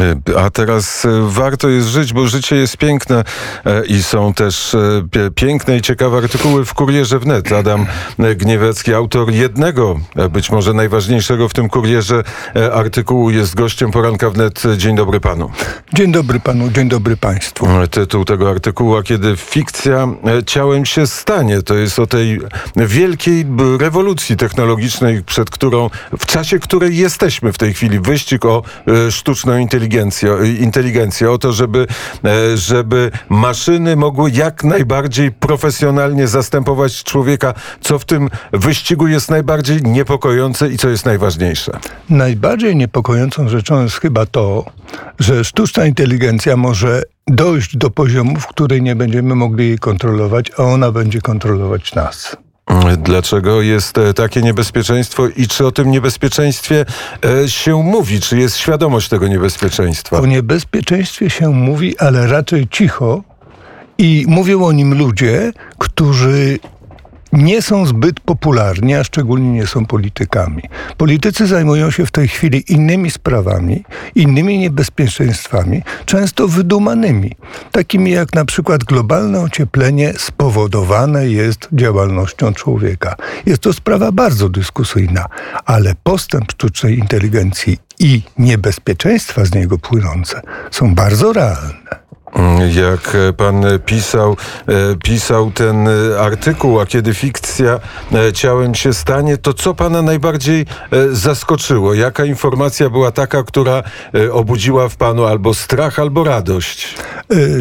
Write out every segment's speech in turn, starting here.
E, a teraz e, warto jest żyć, bo życie jest piękne e, i są też piękne i ciekawe artykuły w Kurierze Wnet. Adam Gniewecki, autor jednego, być może najważniejszego w tym Kurierze artykułu, jest gościem poranka Wnet. Dzień dobry panu. Dzień dobry panu, dzień dobry państwu. Tytuł tego artykułu, a kiedy fikcja ciałem się stanie, to jest o tej wielkiej rewolucji technologicznej, przed którą, w czasie której jesteśmy w tej chwili. Wyścig o sztuczną inteligencję inteligencję, inteligencję o to, żeby, e, żeby maszyny mogły jak najbardziej profesjonalnie zastępować człowieka, co w tym wyścigu jest najbardziej niepokojące i co jest najważniejsze? Najbardziej niepokojącą rzeczą jest chyba to, że sztuczna inteligencja może dojść do poziomu, w której nie będziemy mogli jej kontrolować, a ona będzie kontrolować nas. Dlaczego jest e, takie niebezpieczeństwo i czy o tym niebezpieczeństwie e, się mówi? Czy jest świadomość tego niebezpieczeństwa? O niebezpieczeństwie się mówi, ale raczej cicho. I mówią o nim ludzie, którzy nie są zbyt popularni, a szczególnie nie są politykami. Politycy zajmują się w tej chwili innymi sprawami, innymi niebezpieczeństwami, często wydumanymi, takimi jak na przykład globalne ocieplenie spowodowane jest działalnością człowieka. Jest to sprawa bardzo dyskusyjna, ale postęp sztucznej inteligencji i niebezpieczeństwa z niego płynące są bardzo realne. Jak pan pisał, e, pisał ten artykuł, a kiedy fikcja e, ciałem się stanie, to co pana najbardziej e, zaskoczyło? Jaka informacja była taka, która obudziła w panu albo strach, albo radość?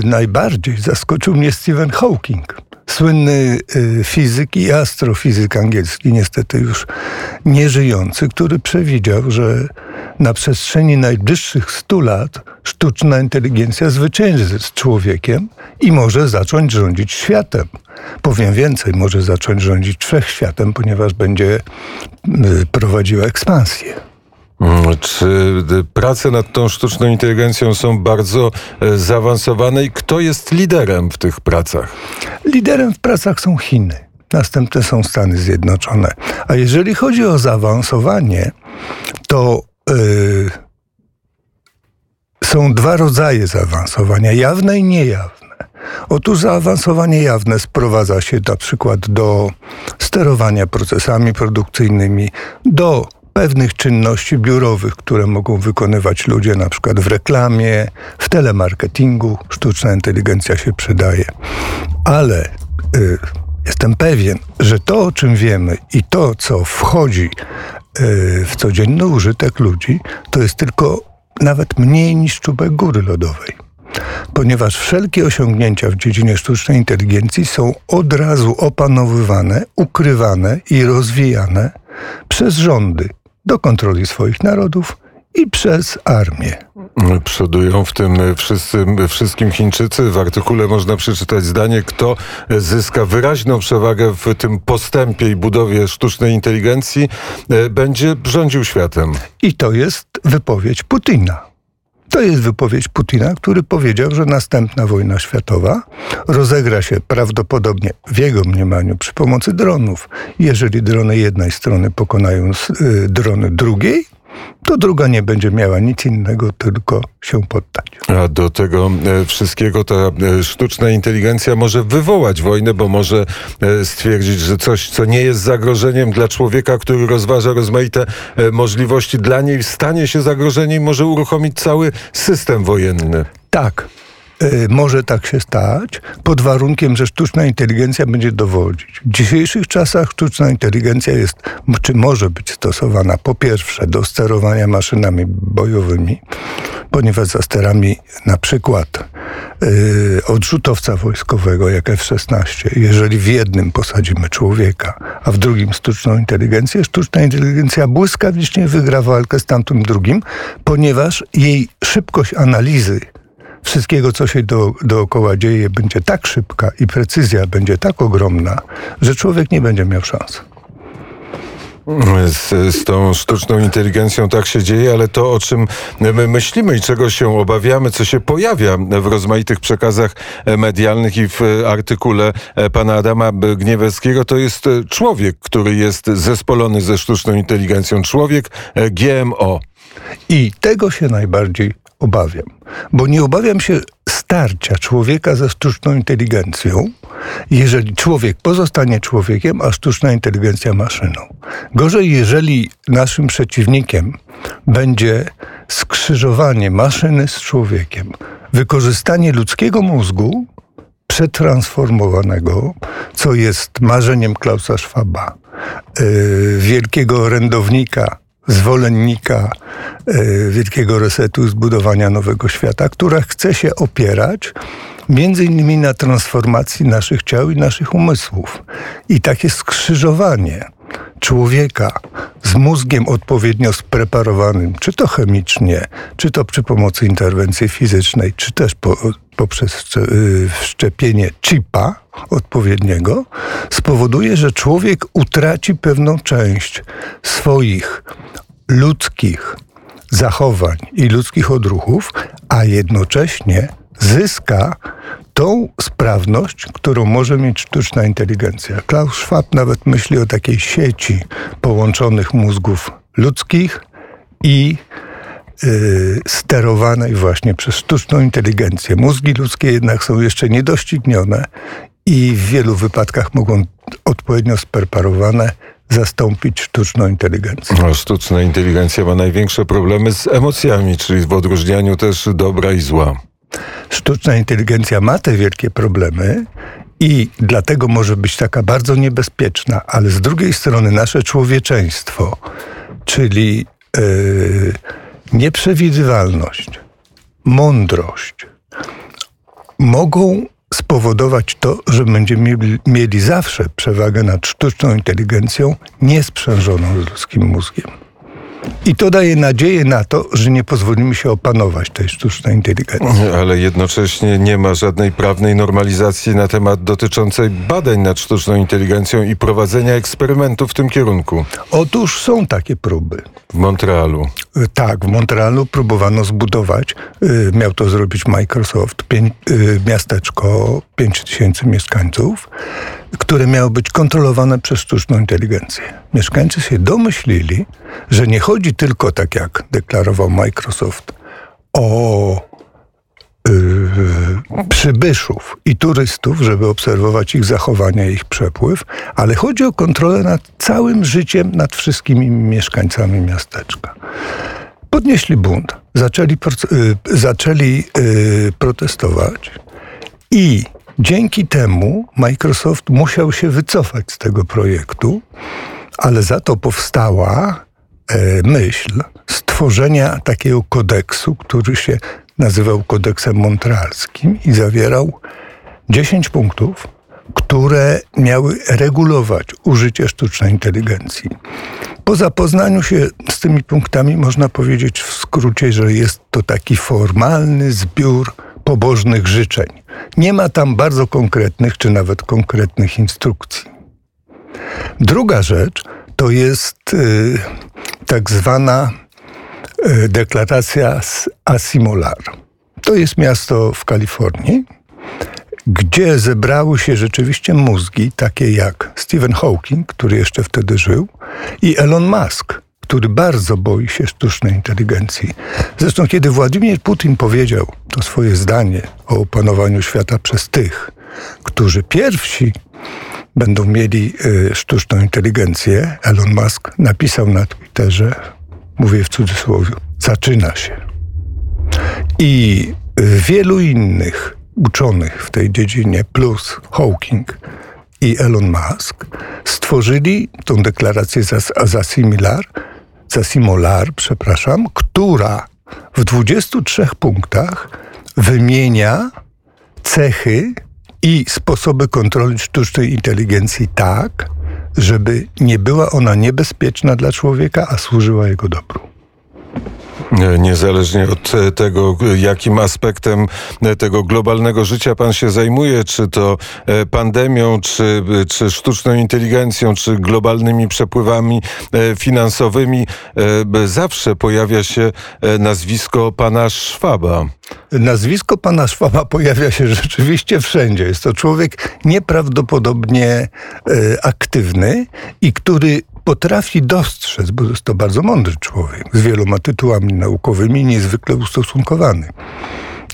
Najbardziej zaskoczył mnie Stephen Hawking słynny fizyk i astrofizyk angielski, niestety już nieżyjący, który przewidział, że na przestrzeni najbliższych stu lat sztuczna inteligencja zwycięży z człowiekiem i może zacząć rządzić światem. Powiem więcej, może zacząć rządzić wszechświatem, ponieważ będzie y, prowadziła ekspansję. Mm, czy y, prace nad tą sztuczną inteligencją są bardzo y, zaawansowane i kto jest liderem w tych pracach? Liderem w pracach są Chiny. Następne są Stany Zjednoczone. A jeżeli chodzi o zaawansowanie, to yy, są dwa rodzaje zaawansowania: jawne i niejawne. Otóż zaawansowanie jawne sprowadza się na przykład do sterowania procesami produkcyjnymi, do pewnych czynności biurowych, które mogą wykonywać ludzie na przykład w reklamie, w telemarketingu. Sztuczna inteligencja się przydaje. Ale y, jestem pewien, że to, o czym wiemy i to, co wchodzi y, w codzienny użytek ludzi, to jest tylko nawet mniej niż czubek góry lodowej. Ponieważ wszelkie osiągnięcia w dziedzinie sztucznej inteligencji są od razu opanowywane, ukrywane i rozwijane przez rządy do kontroli swoich narodów i przez armię. Przodują w tym wszyscy, wszystkim Chińczycy. W artykule można przeczytać zdanie, kto zyska wyraźną przewagę w tym postępie i budowie sztucznej inteligencji, e, będzie rządził światem. I to jest wypowiedź Putina. To jest wypowiedź Putina, który powiedział, że następna wojna światowa rozegra się prawdopodobnie w jego mniemaniu przy pomocy dronów. Jeżeli drony jednej strony pokonają y, drony drugiej, to druga nie będzie miała nic innego, tylko się poddać. A do tego e, wszystkiego ta e, sztuczna inteligencja może wywołać wojnę, bo może e, stwierdzić, że coś, co nie jest zagrożeniem dla człowieka, który rozważa rozmaite możliwości, dla niej stanie się zagrożeniem i może uruchomić cały system wojenny. Tak, może tak się stać, pod warunkiem, że sztuczna inteligencja będzie dowodzić. W dzisiejszych czasach sztuczna inteligencja jest, czy może być stosowana po pierwsze do sterowania maszynami bojowymi, ponieważ za sterami na przykład yy, odrzutowca wojskowego, jak F-16, jeżeli w jednym posadzimy człowieka, a w drugim sztuczną inteligencję, sztuczna inteligencja błyskawicznie wygra walkę z tamtym drugim, ponieważ jej szybkość analizy wszystkiego, co się do, dookoła dzieje, będzie tak szybka i precyzja będzie tak ogromna, że człowiek nie będzie miał szans. Z, z, tą sztuczną inteligencją tak się dzieje, ale to, o czym my myślimy i czego się obawiamy, co się pojawia w rozmaitych przekazach medialnych i w artykule pana Adama Gnieweckiego, to jest człowiek, który jest zespolony ze sztuczną inteligencją. Człowiek GMO. I tego się najbardziej obawiam. Bo nie obawiam się starcia człowieka ze sztuczną inteligencją, jeżeli człowiek pozostanie człowiekiem, a sztuczna inteligencja maszyną. Gorzej, jeżeli naszym przeciwnikiem będzie skrzyżowanie maszyny z człowiekiem, wykorzystanie ludzkiego mózgu przetransformowanego, co jest marzeniem Klausa Schwaba, yy, wielkiego orędownika, zwolennika yy, wielkiego resetu zbudowania nowego świata, która chce się opierać między innymi na transformacji naszych ciał i naszych umysłów. I takie skrzyżowanie człowieka z mózgiem odpowiednio spreparowanym, czy to chemicznie, czy to przy pomocy interwencji fizycznej, czy też po, poprzez y, wszczepienie chipa odpowiedniego, spowoduje, że człowiek utraci pewną część swoich ludzkich zachowań i ludzkich odruchów, a jednocześnie zyska tą sprawność, którą może mieć sztuczna inteligencja. Klaus Schwab nawet myśli o takiej sieci połączonych mózgów ludzkich i yy, sterowanej właśnie przez sztuczną inteligencję. Mózgi ludzkie jednak są jeszcze niedoścignione i w wielu wypadkach mogą odpowiednio spreparowane zastąpić sztuczną inteligencję. No, sztuczna inteligencja ma największe problemy z emocjami, czyli w odróżnianiu też dobra i zła. Sztuczna inteligencja ma te wielkie problemy i dlatego może być taka bardzo niebezpieczna, ale z drugiej strony nasze człowieczeństwo, czyli yy, nieprzewidywalność, mądrość, mogą spowodować to, że będziemy mieli zawsze przewagę nad sztuczną inteligencją niesprzężoną z ludzkim mózgiem. I to daje nadzieję na to, że nie pozwolimy się opanować tej sztucznej inteligencji. Ale jednocześnie nie ma żadnej prawnej normalizacji na temat dotyczącej badań nad sztuczną inteligencją i prowadzenia eksperymentów w tym kierunku. Otóż są takie próby. W Montrealu. Tak, w Montrealu próbowano zbudować, y, miał to zrobić Microsoft, y, miasteczko 5000 mieszkańców, które miało być kontrolowane przez sztuczną inteligencję. Mieszkańcy się domyślili, że nie chodzi tylko, tak jak deklarował Microsoft, o Yy, przybyszów i turystów, żeby obserwować ich zachowania, ich przepływ, ale chodzi o kontrolę nad całym życiem, nad wszystkimi mieszkańcami miasteczka. Podnieśli bunt, zaczęli, yy, zaczęli yy, protestować i dzięki temu Microsoft musiał się wycofać z tego projektu, ale za to powstała e, myśl stworzenia takiego kodeksu, który się nazywał kodeksem montrealskim i zawierał 10 punktów, które miały regulować użycie sztucznej inteligencji. Po zapoznaniu się z tymi punktami można powiedzieć w skrócie, że jest to taki formalny zbiór pobożnych życzeń. Nie ma tam bardzo konkretnych czy nawet konkretnych instrukcji. Druga rzecz to jest y, tak zwana y, deklaracja Asimolar. To jest miasto w Kalifornii, gdzie zebrały się rzeczywiście mózgi, takie jak Stephen Hawking, który jeszcze wtedy żył, i Elon Musk, który bardzo boi się sztucznej inteligencji. Zresztą, kiedy Władimir Putin powiedział to swoje zdanie o opanowaniu świata przez tych, którzy pierwsi będą mieli y, sztuczną inteligencję, Elon Musk napisał na Twitterze, mówię w cudzysłowie, zaczyna się. I wielu innych uczonych w tej dziedzinie, plus Hawking i Elon Musk, stworzyli tą deklarację za, za similar, za similar, przepraszam, która w 23 punktach wymienia cechy i sposoby kontroli sztucznej inteligencji tak, żeby nie była ona niebezpieczna dla człowieka, a służyła jego dobru. Niezależnie od tego, jakim aspektem tego globalnego życia pan się zajmuje, czy to e, pandemią, czy, czy sztuczną inteligencją, czy globalnymi przepływami e, finansowymi, e, zawsze pojawia się nazwisko pana Szwaba. Nazwisko pana Szwaba pojawia się rzeczywiście wszędzie. Jest to człowiek nieprawdopodobnie aktywny i który potrafi dostrzec, bo jest to bardzo mądry człowiek, z wieloma tytułami naukowymi, niezwykle ustosunkowany.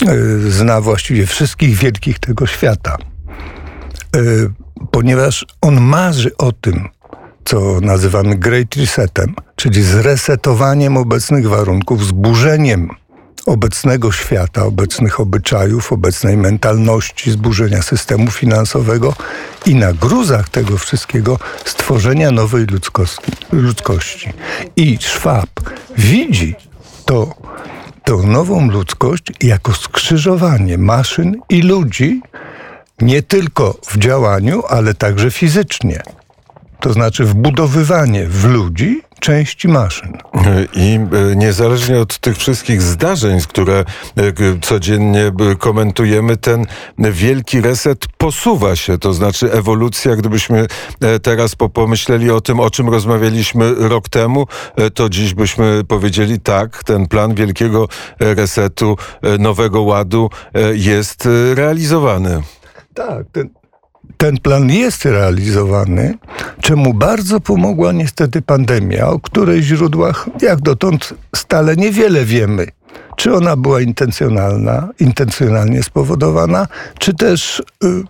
Y, Zna właściwie wszystkich wielkich tego świata. Y, Ponieważ on marzy o tym, co nazywamy Great Resetem, czyli zresetowaniem obecnych warunków, zburzeniem obecnego świata, obecnych obyczajów, obecnej mentalności, zburzenia systemu finansowego i na gruzach tego wszystkiego stworzenia nowej ludzkości. I Schwab widzi to, tą nową ludzkość jako skrzyżowanie maszyn i ludzi, nie tylko w działaniu, ale także fizycznie. To znaczy wbudowywanie w ludzi części maszyn. I e, niezależnie od tych wszystkich zdarzeń, które e, codziennie komentujemy, ten wielki reset posuwa się. To znaczy ewolucja, gdybyśmy e, teraz po- pomyśleli o tym, o czym rozmawialiśmy rok temu, to dziś byśmy powiedzieli tak, ten plan wielkiego resetu, nowego ładu jest realizowany. Tak, ten, ten plan jest realizowany, czemu bardzo pomogła niestety pandemia, o której źródłach jak dotąd stale niewiele wiemy. Czy ona była intencjonalna, intencjonalnie spowodowana, czy też y,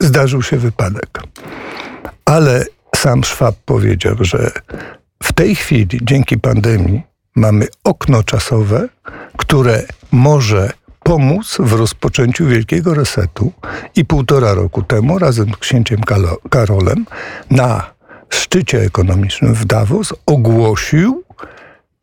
zdarzył się wypadek. Ale sam Schwab powiedział, że w tej chwili, dzięki pandemii, mamy okno czasowe, które może pomóc w rozpoczęciu wielkiego resetu i półtora roku temu razem z księciem Karolem na szczycie ekonomicznym w Davos ogłosił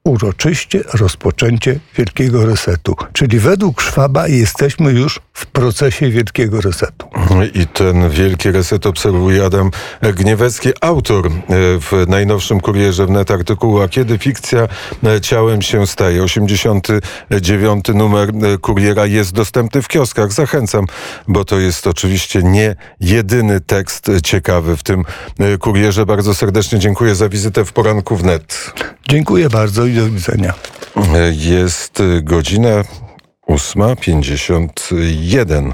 uroczyście rozpoczęcie wielkiego resetu. Czyli według Szwaba jesteśmy już w procesie wielkiego resetu. I ten wielki reset obserwuje Adam Gniewecki, autor e, w najnowszym kurierze wnet artykułu A kiedy fikcja e, ciałem się staje. 89 numer e, kuriera jest dostępny w kioskach. Zachęcam, bo to jest oczywiście nie jedyny tekst ciekawy w tym kurierze. Bardzo serdecznie dziękuję za wizytę w poranku wnet. Dziękuję bardzo i do widzenia. Jest godzina 8.51.